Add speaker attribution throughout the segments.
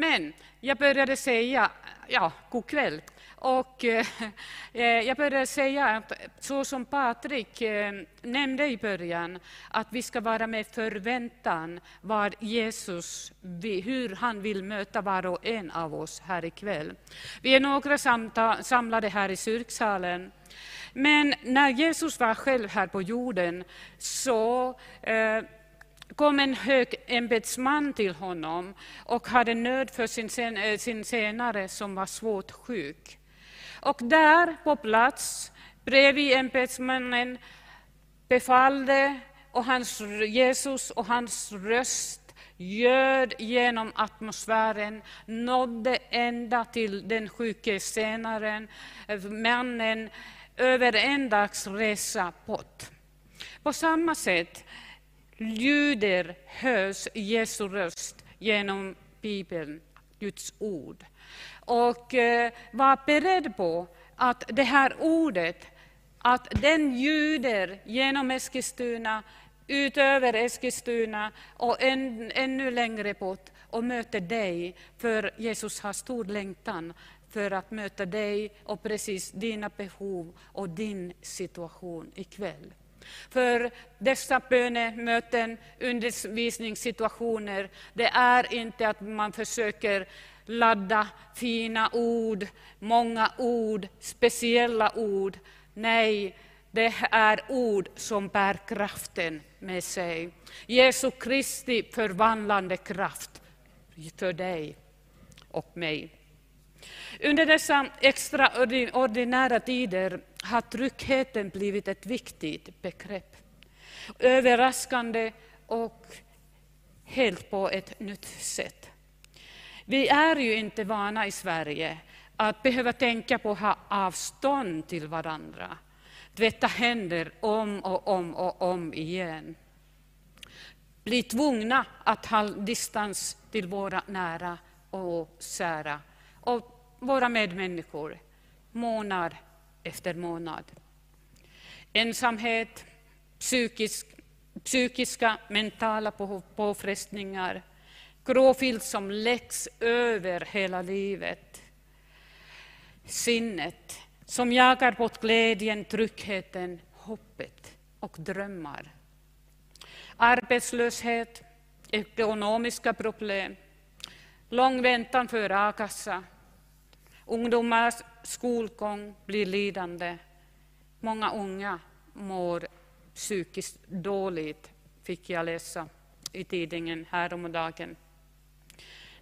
Speaker 1: Men jag började säga, ja, god kväll. Och eh, eh, jag började säga att så som Patrik eh, nämnde i början, att vi ska vara med förväntan vad Jesus, hur han vill möta var och en av oss här ikväll. Vi är några samlade här i kyrksalen. Men när Jesus var själv här på jorden så eh, kom en hög ämbetsman till honom och hade nöd för sin, eh, sin senare som var svårt sjuk. Och där på plats, bredvid ämbetsmannen, befallde och hans, Jesus och hans röst ljöd genom atmosfären, nådde ända till den sjuke senaren, eh, mannen, över en dags resa bort. På samma sätt ljuder, hörs Jesu röst genom Bibeln, Guds ord. Och eh, var beredd på att det här ordet, att den ljuder genom Eskilstuna, utöver Eskilstuna och än, ännu längre bort och möter dig, för Jesus har stor längtan för att möta dig och precis dina behov och din situation ikväll. För dessa bönemöten, undervisningssituationer, det är inte att man försöker ladda fina ord, många ord, speciella ord. Nej, det är ord som bär kraften med sig. Jesu Kristi förvandlande kraft för dig och mig. Under dessa extraordinära tider har tryggheten blivit ett viktigt begrepp. Överraskande och helt på ett nytt sätt. Vi är ju inte vana i Sverige att behöva tänka på att ha avstånd till varandra, tvätta händer om och om och om igen. Bli tvungna att ha distans till våra nära och kära och våra medmänniskor, månad efter månad. Ensamhet, psykisk, psykiska, mentala påfrestningar, gråfilt som läggs över hela livet. Sinnet som jagar bort glädjen, tryggheten, hoppet och drömmar. Arbetslöshet, ekonomiska problem, lång väntan för a-kassa, ungdomars skolgång blir lidande. Många unga mår psykiskt dåligt, fick jag läsa i tidningen häromdagen.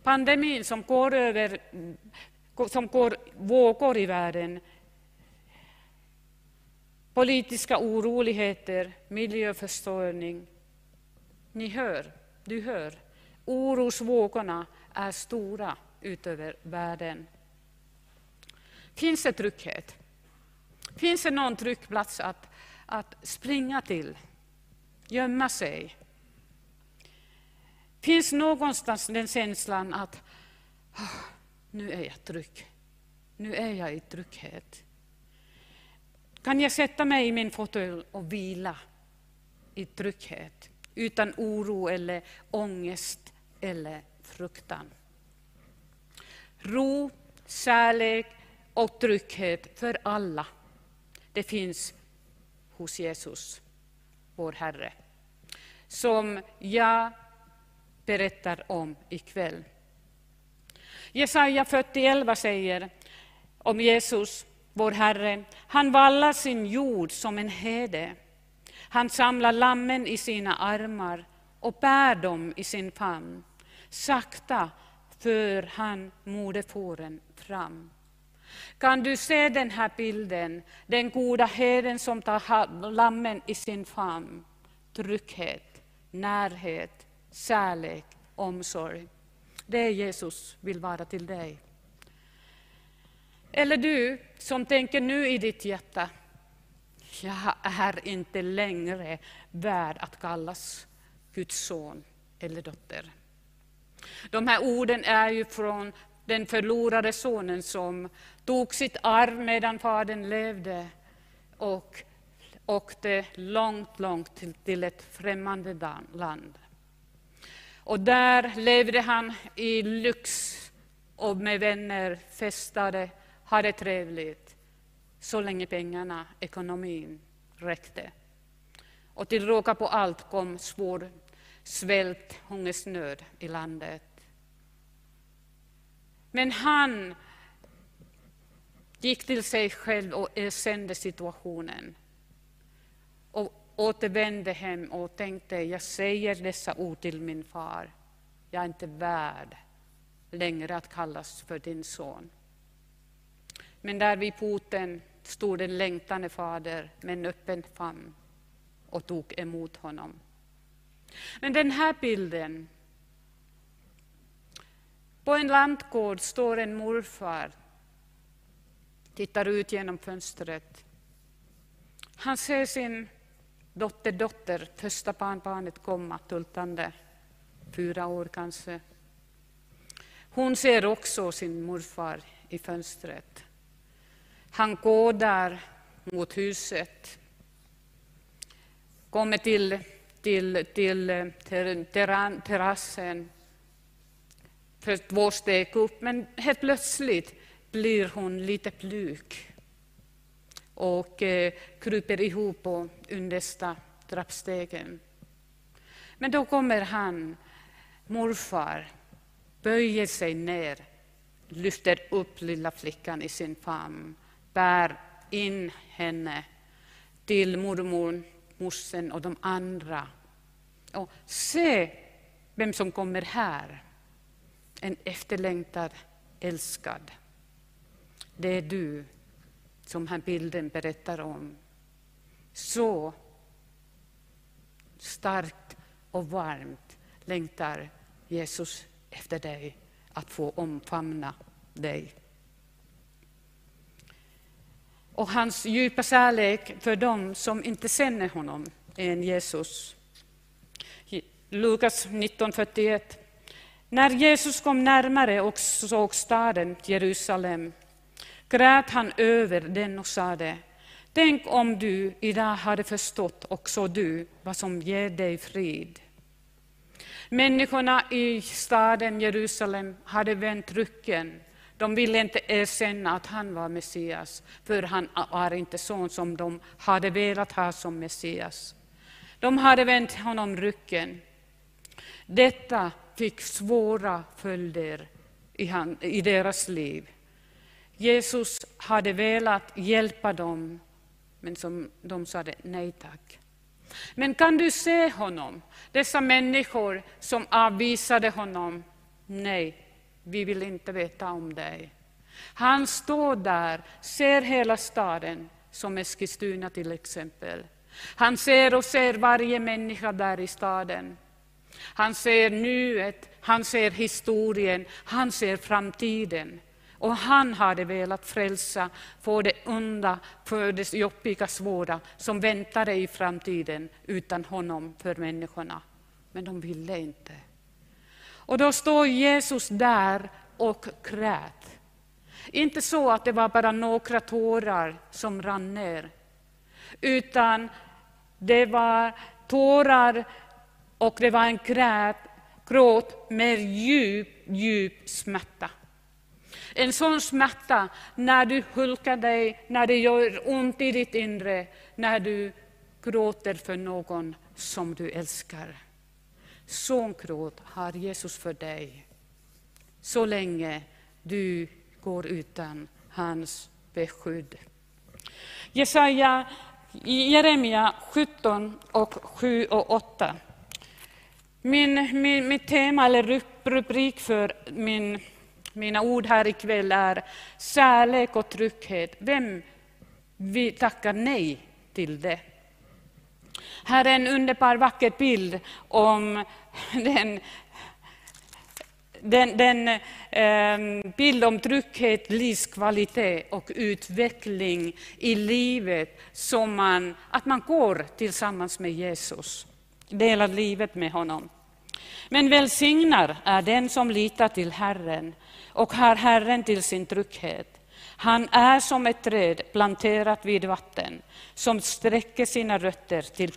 Speaker 1: Pandemin som går, över, som går vågor i världen, politiska oroligheter, miljöförstöring. Ni hör, du hör, orosvågorna är stora utöver världen. Finns det trygghet? Finns det någon trygg plats att, att springa till, gömma sig? Finns någonstans den känslan att oh, nu är jag trygg, nu är jag i trygghet. Kan jag sätta mig i min fåtölj och vila i trygghet utan oro eller ångest eller fruktan? Ro, kärlek och trygghet för alla, det finns hos Jesus, vår Herre, som jag berättar om ikväll. Jesaja 40.11 säger om Jesus, vår Herre, han vallar sin jord som en herde. Han samlar lammen i sina armar och bär dem i sin famn. Sakta för han moderfåren fram. Kan du se den här bilden? Den goda herden som tar lammen i sin famn. Trygghet, närhet, kärlek, omsorg. Det är Jesus vill vara till dig. Eller du som tänker nu i ditt hjärta, jag är inte längre värd att kallas Guds son eller dotter. De här orden är ju från den förlorade sonen som tog sitt arv medan fadern levde och åkte långt, långt till ett främmande land. Och där levde han i lyx och med vänner festade, hade trevligt, så länge pengarna, ekonomin, räckte. Och till råga på allt kom svår svält, hungersnöd i landet. Men han gick till sig själv och erkände situationen och återvände hem och tänkte, jag säger dessa ord till min far. Jag är inte värd längre att kallas för din son. Men där vid porten stod en längtande fader med en öppen famn och tog emot honom. Men den här bilden, på en lantgård står en morfar, tittar ut genom fönstret. Han ser sin dotter, dotter, första barnbarnet komma tultande, fyra år kanske. Hon ser också sin morfar i fönstret. Han går där mot huset, kommer till, till, till eh, ter, terrassen för två steg upp, men helt plötsligt blir hon lite pluk och eh, kryper ihop på understa trappstegen. Men då kommer han, morfar, böjer sig ner, lyfter upp lilla flickan i sin famn, bär in henne till mormor, morsen och de andra. Och se vem som kommer här. En efterlängtad, älskad. Det är du som den här bilden berättar om. Så starkt och varmt längtar Jesus efter dig, att få omfamna dig. Och hans djupa kärlek för dem som inte känner honom är en Jesus. Lukas 19.41. När Jesus kom närmare och såg staden Jerusalem grät han över den och sade Tänk om du idag hade förstått också du vad som ger dig frid. Människorna i staden Jerusalem hade vänt ryggen. De ville inte erkänna att han var Messias, för han var inte sån som de hade velat ha som Messias. De hade vänt honom ryggen. Detta fick svåra följder i, han, i deras liv. Jesus hade velat hjälpa dem, men som de sa nej tack. Men kan du se honom, dessa människor som avvisade honom? Nej, vi vill inte veta om dig. Han står där, ser hela staden, som Eskilstuna till exempel. Han ser och ser varje människa där i staden. Han ser nuet, han ser historien, han ser framtiden. Och han hade velat frälsa få det onda, för det jobbiga, svåra som väntade i framtiden utan honom för människorna. Men de ville inte. Och då står Jesus där och grät. Inte så att det var bara några tårar som rann ner, utan det var tårar och det var en grät, gråt med djup, djup smärta. En sån smärta när du hulkar dig, när det gör ont i ditt inre, när du gråter för någon som du älskar. Sån gråt har Jesus för dig, så länge du går utan hans beskydd. Jesaja, Jeremia 17, och 7 och 8. Min, min, mitt tema eller rubrik för min mina ord här ikväll är kärlek och trygghet. Vem vi tackar nej till det? Här är en underbar vacker bild om den den, den eh, bild om trygghet, livskvalitet och utveckling i livet, som man, att man går tillsammans med Jesus, delar livet med honom. Men välsignar är den som litar till Herren och har Herren till sin trygghet. Han är som ett träd planterat vid vatten, som sträcker sina rötter till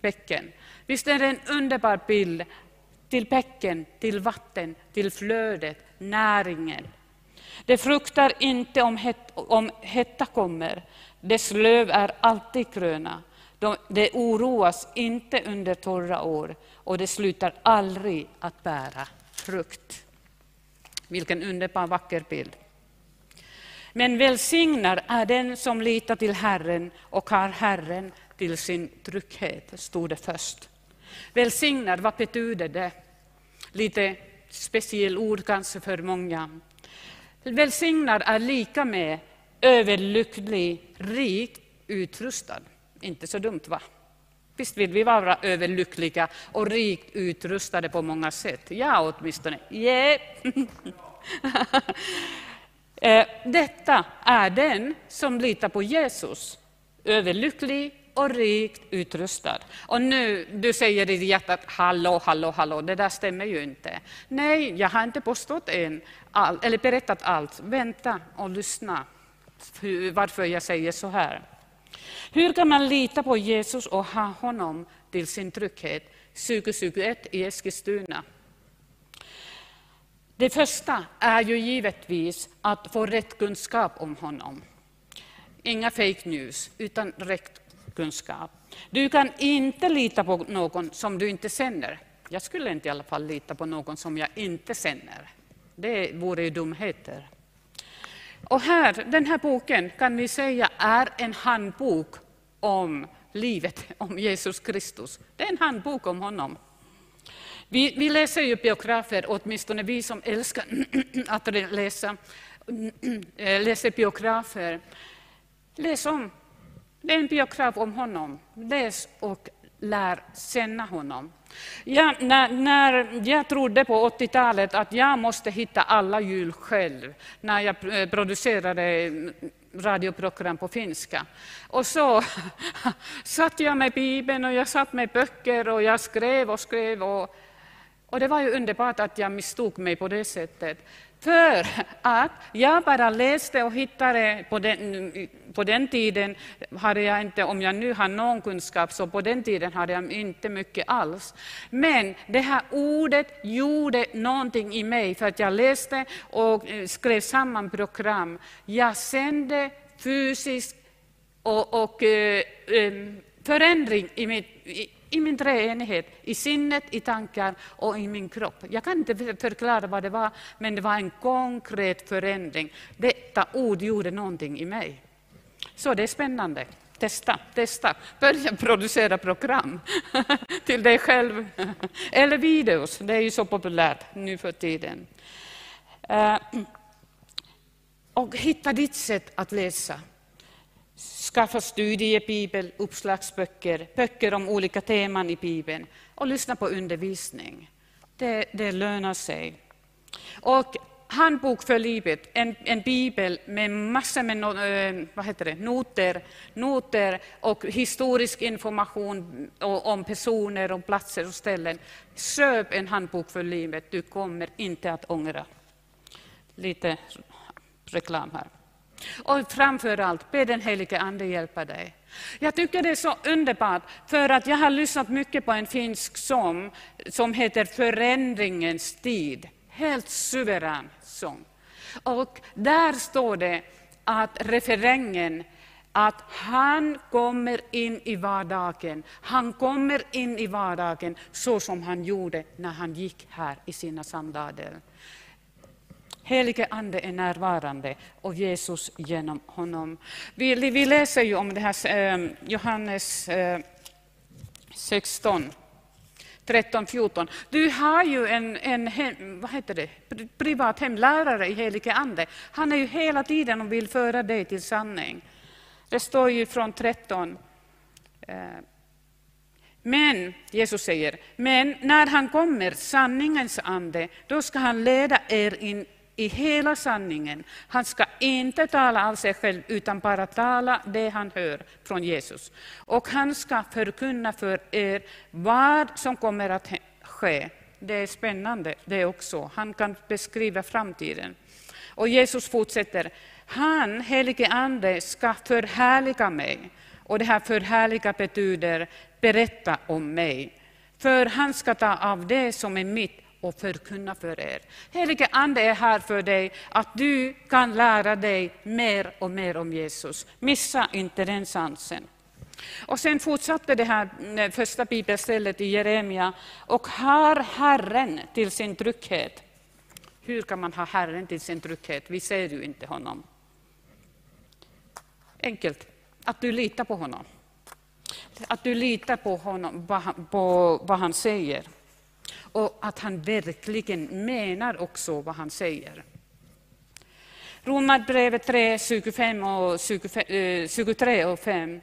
Speaker 1: bäcken. Visst är det en underbar bild till bäcken, till vatten, till flödet, näringen, Det fruktar inte om, het, om hetta kommer, dess löv är alltid gröna. De, det oroas inte under torra år och det slutar aldrig att bära frukt. Vilken underbar vacker bild. Men välsignad är den som litar till Herren och har Herren till sin trygghet, stod det först. Välsignad, vad betyder det? Lite speciell ord kanske för många. Välsignad är lika med överlycklig, rik, utrustad. Inte så dumt, va? Visst vill vi vara överlyckliga och rikt utrustade på många sätt? Ja, åtminstone. Yeah. Eh, detta är den som litar på Jesus, överlycklig och rikt utrustad. Och nu, du säger i hjärtat, hallå, hallå, hallå, det där stämmer ju inte. Nej, jag har inte påstått än, all, eller berättat allt. Vänta och lyssna varför jag säger så här. Hur kan man lita på Jesus och ha honom till sin trygghet 2021 i Eskilstuna? Det första är ju givetvis att få rätt kunskap om honom. Inga fake news, utan rätt kunskap. Du kan inte lita på någon som du inte känner. Jag skulle inte i alla fall lita på någon som jag inte känner. Det vore ju dumheter. Och här, den här boken kan vi säga är en handbok om livet, om Jesus Kristus. Det är en handbok om honom. Vi, vi läser ju biografer, åtminstone vi som älskar att läsa, eh, läser biografer. Läs om. Det är en biograf om honom. Läs och lär känna honom. Jag, när, när jag trodde på 80-talet att jag måste hitta alla hjul själv, när jag producerade radioprogram på finska. Och så satt jag med Bibeln och jag satt med böcker och jag skrev och skrev. Och, och det var ju underbart att jag misstog mig på det sättet. För att jag bara läste och hittade, på den, på den tiden hade jag inte, om jag nu har någon kunskap, så på den tiden hade jag inte mycket alls. Men det här ordet gjorde någonting i mig, för att jag läste och eh, skrev samman program. Jag kände fysisk och, och eh, eh, förändring i mitt, i, i min treenighet, i sinnet, i tankar och i min kropp. Jag kan inte förklara vad det var, men det var en konkret förändring. Detta ord gjorde någonting i mig. Så det är spännande. Testa, testa. Börja producera program till dig själv. Eller videos, det är ju så populärt nu för tiden. Eh, och hitta ditt sätt att läsa. Skaffa studiebibel, uppslagsböcker, böcker om olika teman i Bibeln och lyssna på undervisning. Det, det lönar sig. Och handbok för livet, en, en bibel med massor med no, eh, vad heter det, noter, noter och historisk information om personer, och platser och ställen. Köp en handbok för livet, du kommer inte att ångra. Lite reklam här. Och framför allt, be den helige Ande hjälpa dig. Jag tycker det är så underbart, för att jag har lyssnat mycket på en finsk sång som heter Förändringens tid. Helt suverän sång. Och där står det att referängen att han kommer in i vardagen. Han kommer in i vardagen så som han gjorde när han gick här i sina sandaler. Helige Ande är närvarande och Jesus genom honom. Vi, vi läser ju om det här eh, Johannes eh, 16. 13, 14. Du har ju en, en hem, vad heter det, privat hemlärare i helige Ande. Han är ju hela tiden och vill föra dig till sanning. Det står ju från 13. Eh, men, Jesus säger, men när han kommer, sanningens ande, då ska han leda er in i hela sanningen. Han ska inte tala av sig själv, utan bara tala det han hör från Jesus. Och han ska förkunna för er vad som kommer att ske. Det är spännande det också. Han kan beskriva framtiden. Och Jesus fortsätter. Han, helige Ande, ska förhärliga mig. Och det här förhärliga betyder berätta om mig. För han ska ta av det som är mitt och förkunna för er. Helige Ande är här för dig, att du kan lära dig mer och mer om Jesus. Missa inte den chansen. Och sen fortsatte det här eh, första bibelstället i Jeremia, och har Herren till sin trygghet. Hur kan man ha Herren till sin trygghet? Vi ser ju inte honom. Enkelt, att du litar på honom. Att du litar på honom, på vad han säger. Och att han verkligen menar också vad han säger. Romarbrevet 3, 25 och 23 eh, och 5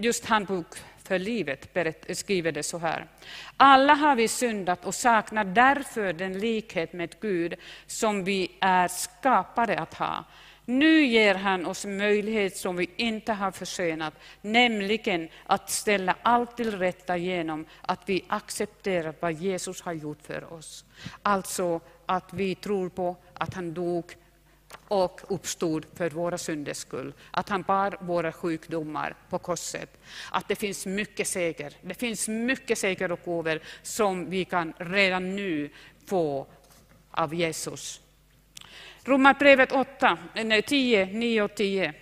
Speaker 1: just handbok för livet skriver det så här. Alla har vi syndat och saknar därför den likhet med Gud som vi är skapade att ha. Nu ger han oss möjlighet som vi inte har försenat. nämligen att ställa allt till rätta genom att vi accepterar vad Jesus har gjort för oss. Alltså att vi tror på att han dog och uppstod för våra synders skull. Att han bar våra sjukdomar på korset. Att det finns mycket seger. Det finns mycket seger och gåvor som vi kan redan nu få av Jesus. Romarbrevet 8, 10, 9 och 10.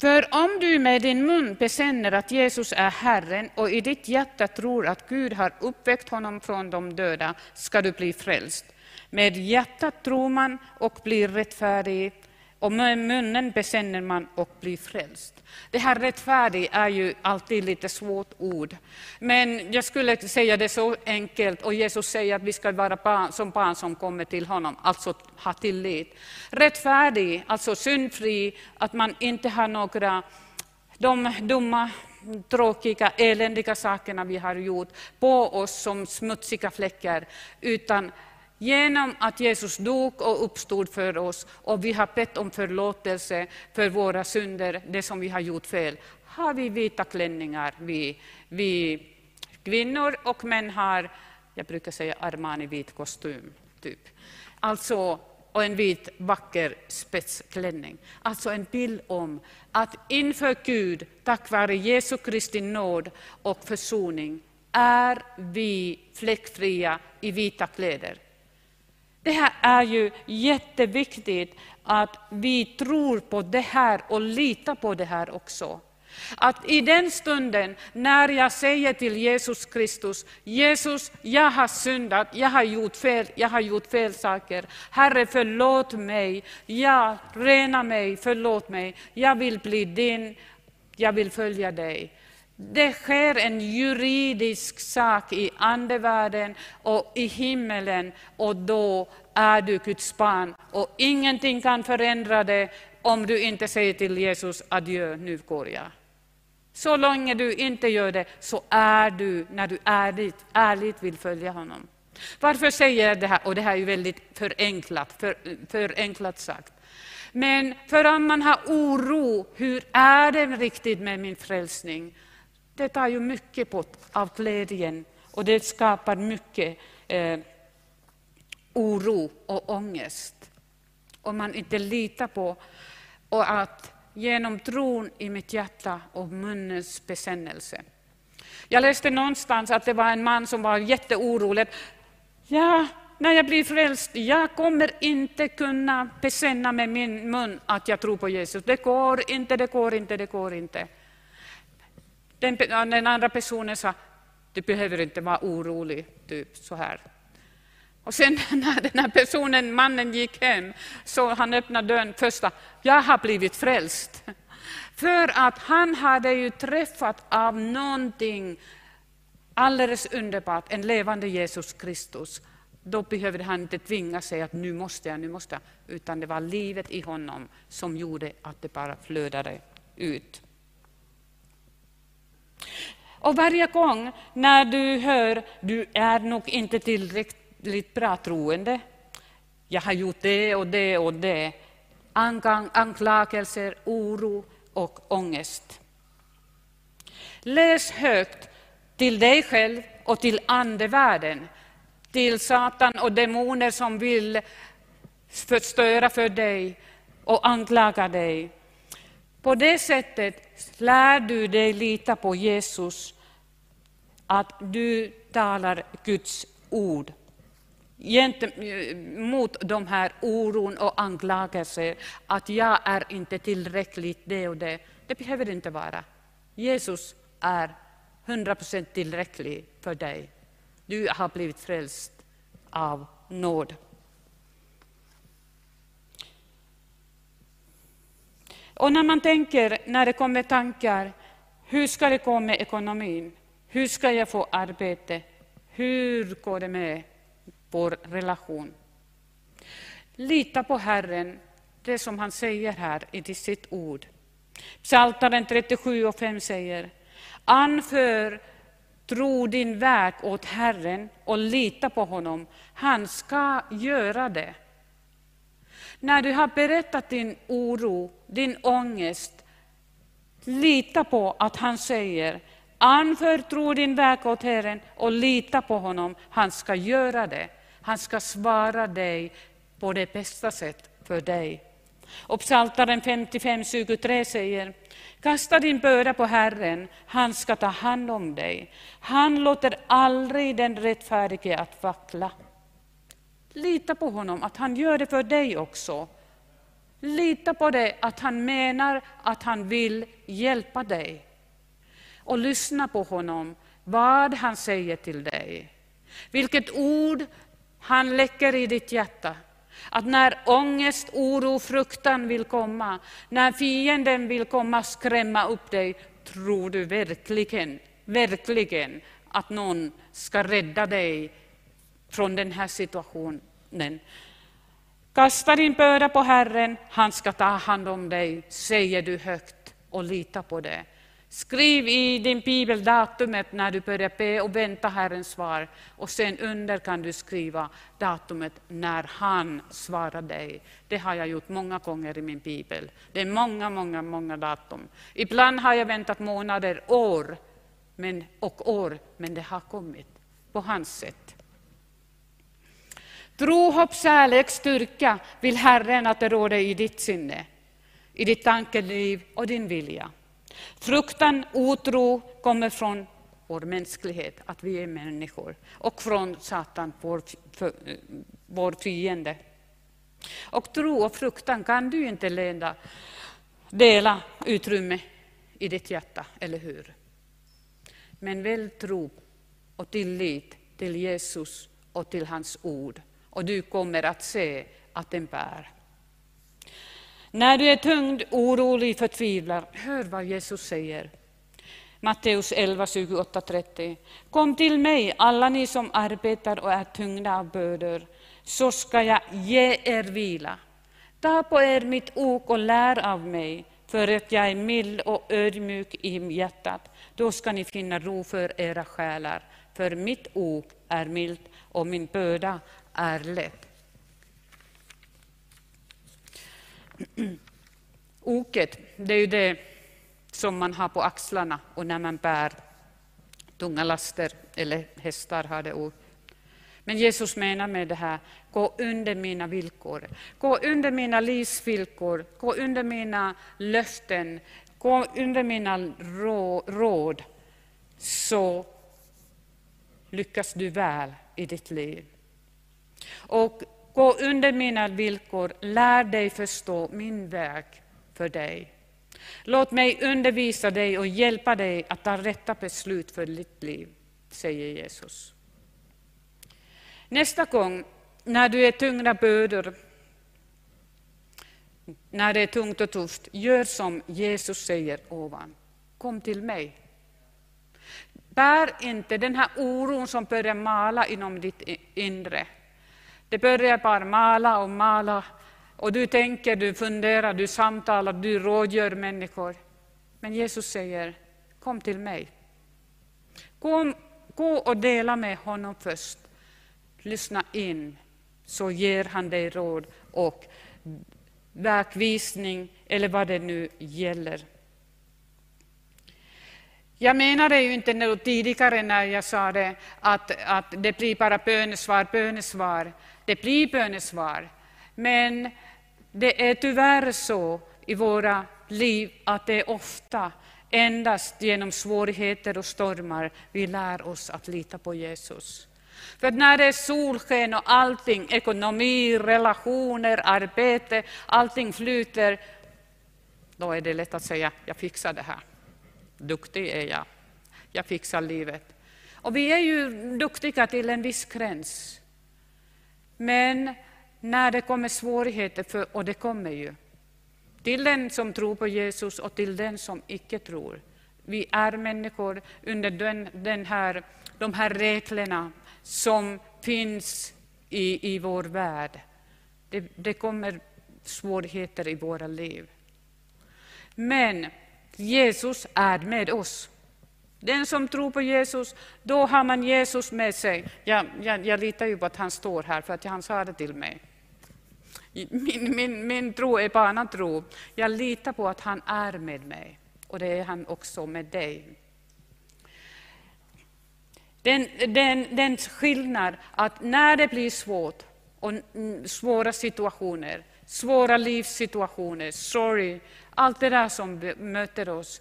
Speaker 1: För om du med din mun bekänner att Jesus är Herren och i ditt hjärta tror att Gud har uppväckt honom från de döda ska du bli frälst. Med hjärtat tror man och blir rättfärdig och med munnen bekänner man och blir frälst. Det här rättfärdig är ju alltid lite svårt ord. Men jag skulle säga det så enkelt, och Jesus säger att vi ska vara barn, som barn som kommer till honom, alltså ha tillit. Rättfärdig, alltså syndfri, att man inte har några de dumma tråkiga, eländiga sakerna vi har gjort på oss som smutsiga fläckar, utan Genom att Jesus dog och uppstod för oss och vi har bett om förlåtelse för våra synder, det som vi har gjort fel, har vi vita klänningar. Vi, vi kvinnor och män har, jag brukar säga Armani vit kostym, typ. Alltså, och en vit vacker spetsklänning. Alltså en bild om att inför Gud, tack vare Jesu Kristi nåd och försoning, är vi fläckfria i vita kläder. Det här är ju jätteviktigt att vi tror på det här och litar på det här också. Att i den stunden när jag säger till Jesus Kristus, Jesus, jag har syndat, jag har gjort fel, jag har gjort fel saker. Herre, förlåt mig, ja, rena mig, förlåt mig, jag vill bli din, jag vill följa dig. Det sker en juridisk sak i andevärlden och i himmelen och då är du Guds barn och ingenting kan förändra det om du inte säger till Jesus adjö, nu går jag. Så länge du inte gör det så är du, när du ärligt, ärligt vill följa honom. Varför säger jag det här? Och det här är ju väldigt förenklat, för, förenklat sagt. Men för om man har oro, hur är det riktigt med min frälsning? Det tar ju mycket på, av glädjen och det skapar mycket eh, oro och ångest. Om man inte litar på och att genom tron i mitt hjärta och munnens bekännelse. Jag läste någonstans att det var en man som var jätteorolig. Ja, när jag blir frälst, jag kommer inte kunna bekänna med min mun att jag tror på Jesus. Det går inte, det går inte, det går inte. Den, den andra personen sa, du behöver inte vara orolig, typ så här. Och sen när den här personen, mannen gick hem, så han öppnade dörren första, jag har blivit frälst. För att han hade ju träffat av någonting alldeles underbart, en levande Jesus Kristus. Då behövde han inte tvinga sig att nu måste jag, nu måste jag, utan det var livet i honom som gjorde att det bara flödade ut. Och varje gång när du hör, du är nog inte tillräckligt bra troende, jag har gjort det och det och det, anklagelser, oro och ångest. Läs högt till dig själv och till andevärlden, till Satan och demoner som vill förstöra för dig och anklaga dig. På det sättet lär du dig lita på Jesus att du talar Guds ord mot de här oron och anklagelser att jag är inte tillräckligt det och det. Det behöver det inte vara. Jesus är 100% tillräcklig för dig. Du har blivit frälst av nåd. Och när man tänker, när det kommer tankar, hur ska det gå med ekonomin? Hur ska jag få arbete? Hur går det med vår relation? Lita på Herren, det som han säger här i sitt ord. Psaltaren 37 och 5 säger, anför tro din väg åt Herren och lita på honom. Han ska göra det. När du har berättat din oro, din ångest, lita på att han säger Anförtro din väg åt Herren och lita på honom. Han ska göra det. Han ska svara dig på det bästa sätt för dig. Och Psaltaren 55.23 säger Kasta din börda på Herren, han ska ta hand om dig. Han låter aldrig den rättfärdige att vackla. Lita på honom, att han gör det för dig också. Lita på det, att han menar att han vill hjälpa dig. Och lyssna på honom, vad han säger till dig. Vilket ord han läcker i ditt hjärta. Att när ångest, oro, fruktan vill komma, när fienden vill komma skrämma upp dig, tror du verkligen, verkligen att någon ska rädda dig från den här situationen. Kasta din börda på Herren, han ska ta hand om dig, säger du högt och lita på det. Skriv i din bibel datumet när du börjar be och vänta Herrens svar. Och sen under kan du skriva datumet när han svarar dig. Det har jag gjort många gånger i min bibel. Det är många, många, många datum. Ibland har jag väntat månader, år men, och år, men det har kommit på hans sätt. Tro, hopp, kärlek, styrka vill Herren att det råder i ditt sinne, i ditt tankeliv och din vilja. Fruktan, otro kommer från vår mänsklighet, att vi är människor, och från Satan, vår, för, eh, vår fiende. Och tro och fruktan kan du inte leda, dela utrymme i ditt hjärta, eller hur? Men väl tro och tillit till Jesus och till hans ord, och du kommer att se att den bär. När du är tyngd, orolig, förtvivlad, hör vad Jesus säger. Matteus 11, 28, 30. Kom till mig, alla ni som arbetar och är tyngda av bördor, så ska jag ge er vila. Ta på er mitt ok och lär av mig, för att jag är mild och ödmjuk i hjärtat. Då ska ni finna ro för era själar, för mitt ok är milt och min börda är. Oket, det är ju det som man har på axlarna och när man bär tunga laster, eller hästar har det ok. Men Jesus menar med det här, gå under mina villkor. Gå under mina livsvillkor, gå under mina löften, gå under mina råd, så lyckas du väl i ditt liv. Och Gå under mina villkor, lär dig förstå min väg för dig. Låt mig undervisa dig och hjälpa dig att ta rätta beslut för ditt liv, säger Jesus. Nästa gång, när du är tyngda bördor, när det är tungt och tufft, gör som Jesus säger ovan. Kom till mig. Bär inte den här oron som börjar mala inom ditt inre. Det börjar bara mala och mala och du tänker, du funderar, du samtalar, du rådgör människor. Men Jesus säger, kom till mig. Gå, gå och dela med honom först. Lyssna in, så ger han dig råd och vägvisning eller vad det nu gäller. Jag menade ju inte tidigare när jag sa det att, att det blir bara bönesvar, bönesvar. Det blir bönesvar. Men det är tyvärr så i våra liv att det ofta Endast genom svårigheter och stormar vi lär oss att lita på Jesus. För när det är solsken och allting, ekonomi, relationer, arbete, allting flyter, då är det lätt att säga, jag fixar det här. Duktig är jag. Jag fixar livet. Och vi är ju duktiga till en viss gräns. Men när det kommer svårigheter, för, och det kommer ju, till den som tror på Jesus och till den som icke tror. Vi är människor under den, den här, de här reglerna som finns i, i vår värld. Det, det kommer svårigheter i våra liv. Men Jesus är med oss. Den som tror på Jesus, då har man Jesus med sig. Jag, jag, jag litar ju på att han står här, för att han sa det till mig. Min, min, min tro är barnatro. Jag litar på att han är med mig, och det är han också med dig. Den, den, den skillnad att när det blir svårt, och svåra situationer, svåra livssituationer, sorg, allt det där som möter oss,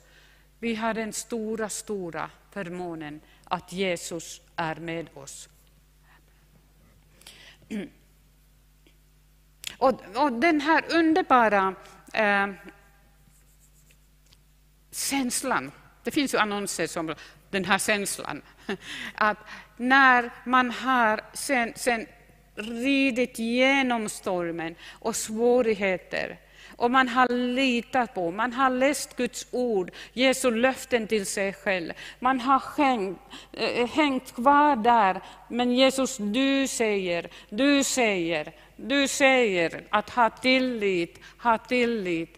Speaker 1: vi har den stora, stora förmånen att Jesus är med oss. Och, och den här underbara eh, känslan, det finns ju annonser som den här känslan, att när man har sen, sen ridit genom stormen och svårigheter och man har litat på, man har läst Guds ord, Jesu löften till sig själv. Man har hängt, äh, eh, hängt kvar där, men Jesus, du säger, du säger, du säger att ha tillit, ha tillit.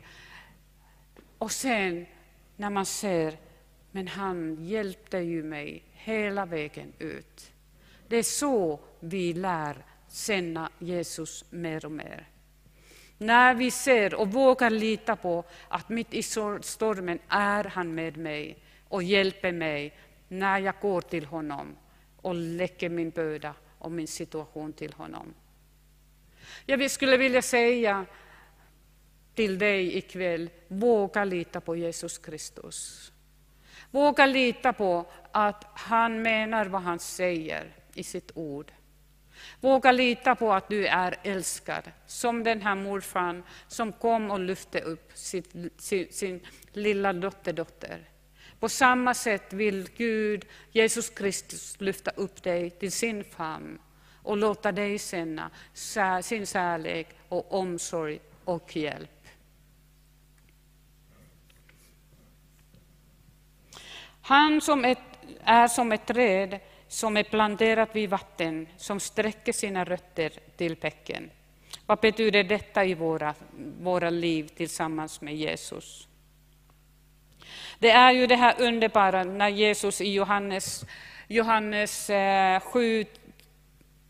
Speaker 1: Och sen när man ser, men han hjälpte ju mig hela vägen ut. Det är så vi lär känna Jesus mer och mer. När vi ser och vågar lita på att mitt i stormen är han med mig och hjälper mig när jag går till honom och lägger min börda och min situation till honom. Jag skulle vilja säga till dig ikväll, våga lita på Jesus Kristus. Våga lita på att han menar vad han säger i sitt ord. Våga lita på att du är älskad, som den här morfar som kom och lyfte upp sin, sin, sin lilla dotterdotter. På samma sätt vill Gud, Jesus Kristus, lyfta upp dig till sin famn och låta dig känna sin kärlek och omsorg och hjälp. Han som ett, är som ett träd som är planterat vid vatten, som sträcker sina rötter till bäcken. Vad betyder detta i våra, våra liv tillsammans med Jesus? Det är ju det här underbara när Jesus i Johannes, Johannes eh, 7,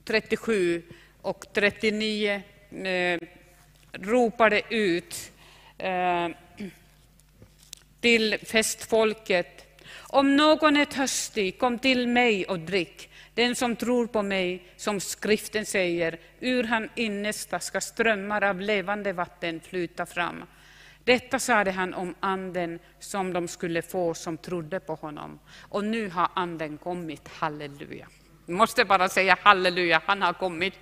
Speaker 1: 37 och 39 eh, ropade ut eh, till festfolket om någon är törstig, kom till mig och drick. Den som tror på mig, som skriften säger, ur han innersta ska strömmar av levande vatten flyta fram. Detta sade han om anden som de skulle få som trodde på honom. Och nu har anden kommit, halleluja. Jag måste bara säga halleluja, han har kommit.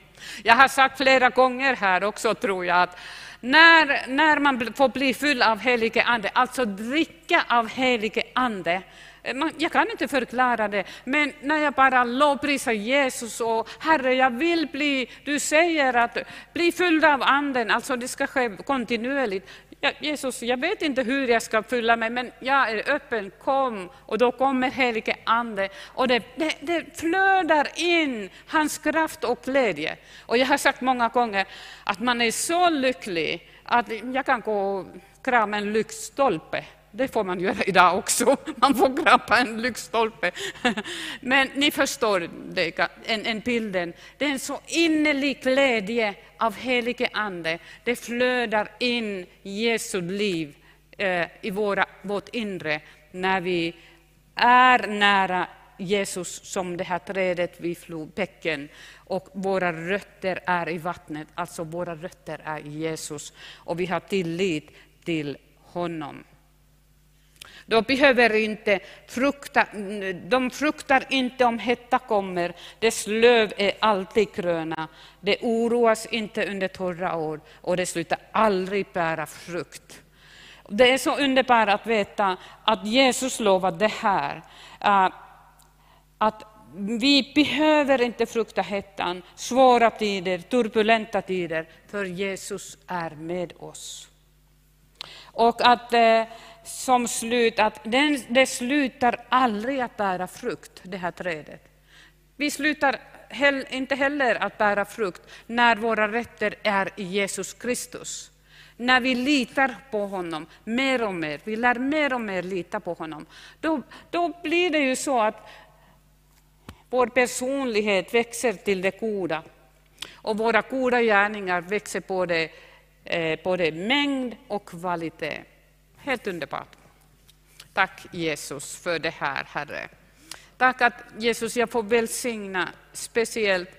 Speaker 1: Jag har sagt flera gånger här också, tror jag, att när, när man får bli full av helige ande, alltså dricka av helige ande, eh, jag kan inte förklara det, men när jag bara lovprisar Jesus och Herre, jag vill bli, du säger att bli fylld av anden, alltså det ska ske kontinuerligt. Ja, Jesus, jag vet inte hur jag ska fylla mig, men jag är öppen, kom. Och då kommer helige Ande och det, det, det flödar in hans kraft och glädje. Och jag har sagt många gånger att man är så lycklig att jag kan gå och krama en lyktstolpe det får man göra idag också. Man får grappa en lyktstolpe. Men ni förstår det, en, en bilden. Det är en så innerlig glädje av helige Ande. Det flödar in Jesu liv eh, i våra, vårt inre när vi är nära Jesus som det här trädet vid bäcken och våra rötter är i vattnet, alltså våra rötter är i Jesus och vi har tillit till honom. De behöver inte frukta, de fruktar inte om hetta kommer, dess löv är alltid gröna. Det oroas inte under torra år och det slutar aldrig bära frukt. Det är så underbart att veta att Jesus lovade det här. Eh, att vi behöver inte frukta hettan, svåra tider, turbulenta tider, för Jesus är med oss. Och att eh, som slut, att den, det slutar aldrig att bära frukt, det här trädet. Vi slutar hell, inte heller att bära frukt när våra rätter är i Jesus Kristus. När vi litar på honom mer och mer, vi lär mer och mer lita på honom, då, då blir det ju så att vår personlighet växer till det goda och våra goda gärningar växer både, eh, både mängd och kvalitet. Helt underbart. Tack Jesus för det här, Herre. Tack att Jesus, jag får välsigna speciellt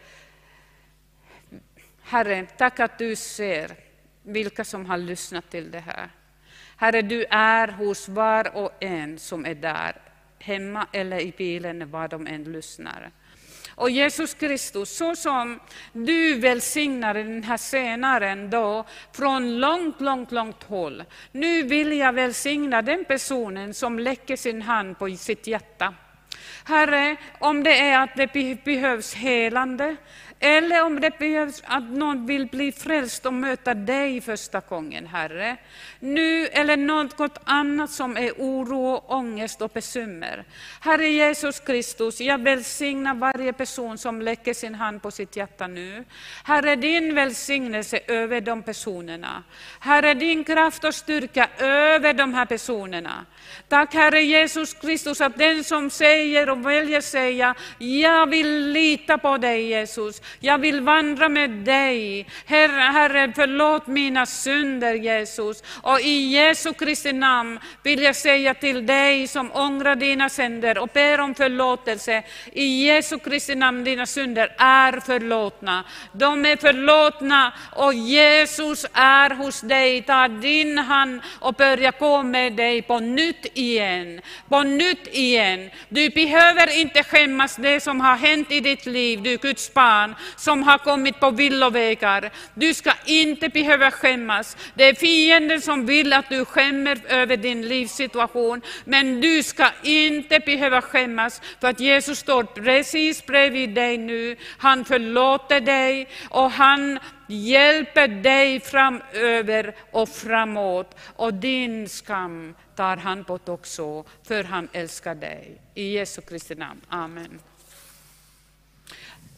Speaker 1: Herre, tack att du ser vilka som har lyssnat till det här. Herre, du är hos var och en som är där hemma eller i bilen, var de än lyssnar. Och Jesus Kristus, så som du välsignade den här senaren då, från långt, långt, långt håll. Nu vill jag välsigna den personen som lägger sin hand på sitt hjärta. Herre, om det är att det behövs helande, eller om det behövs att någon vill bli frälst och möta dig första gången, Herre. Nu eller något annat som är oro, ångest och bekymmer. Herre Jesus Kristus, jag välsignar varje person som lägger sin hand på sitt hjärta nu. Herre, din välsignelse över de personerna. Herre, din kraft och styrka över de här personerna. Tack Herre Jesus Kristus att den som säger och väljer säga, jag vill lita på dig Jesus. Jag vill vandra med dig. Herre, Herre, förlåt mina synder, Jesus. Och i Jesu Kristi namn vill jag säga till dig som ångrar dina synder och ber om förlåtelse. I Jesu Kristi namn, dina synder är förlåtna. De är förlåtna och Jesus är hos dig. Ta din hand och börja gå med dig på nytt igen. På nytt igen. Du behöver inte skämmas det som har hänt i ditt liv, du Guds barn som har kommit på villovägar. Du ska inte behöva skämmas. Det är fienden som vill att du skämmer över din livssituation, men du ska inte behöva skämmas, för att Jesus står precis bredvid dig nu. Han förlåter dig och han hjälper dig framöver och framåt. Och din skam tar han bort också, för han älskar dig. I Jesu Kristi namn. Amen.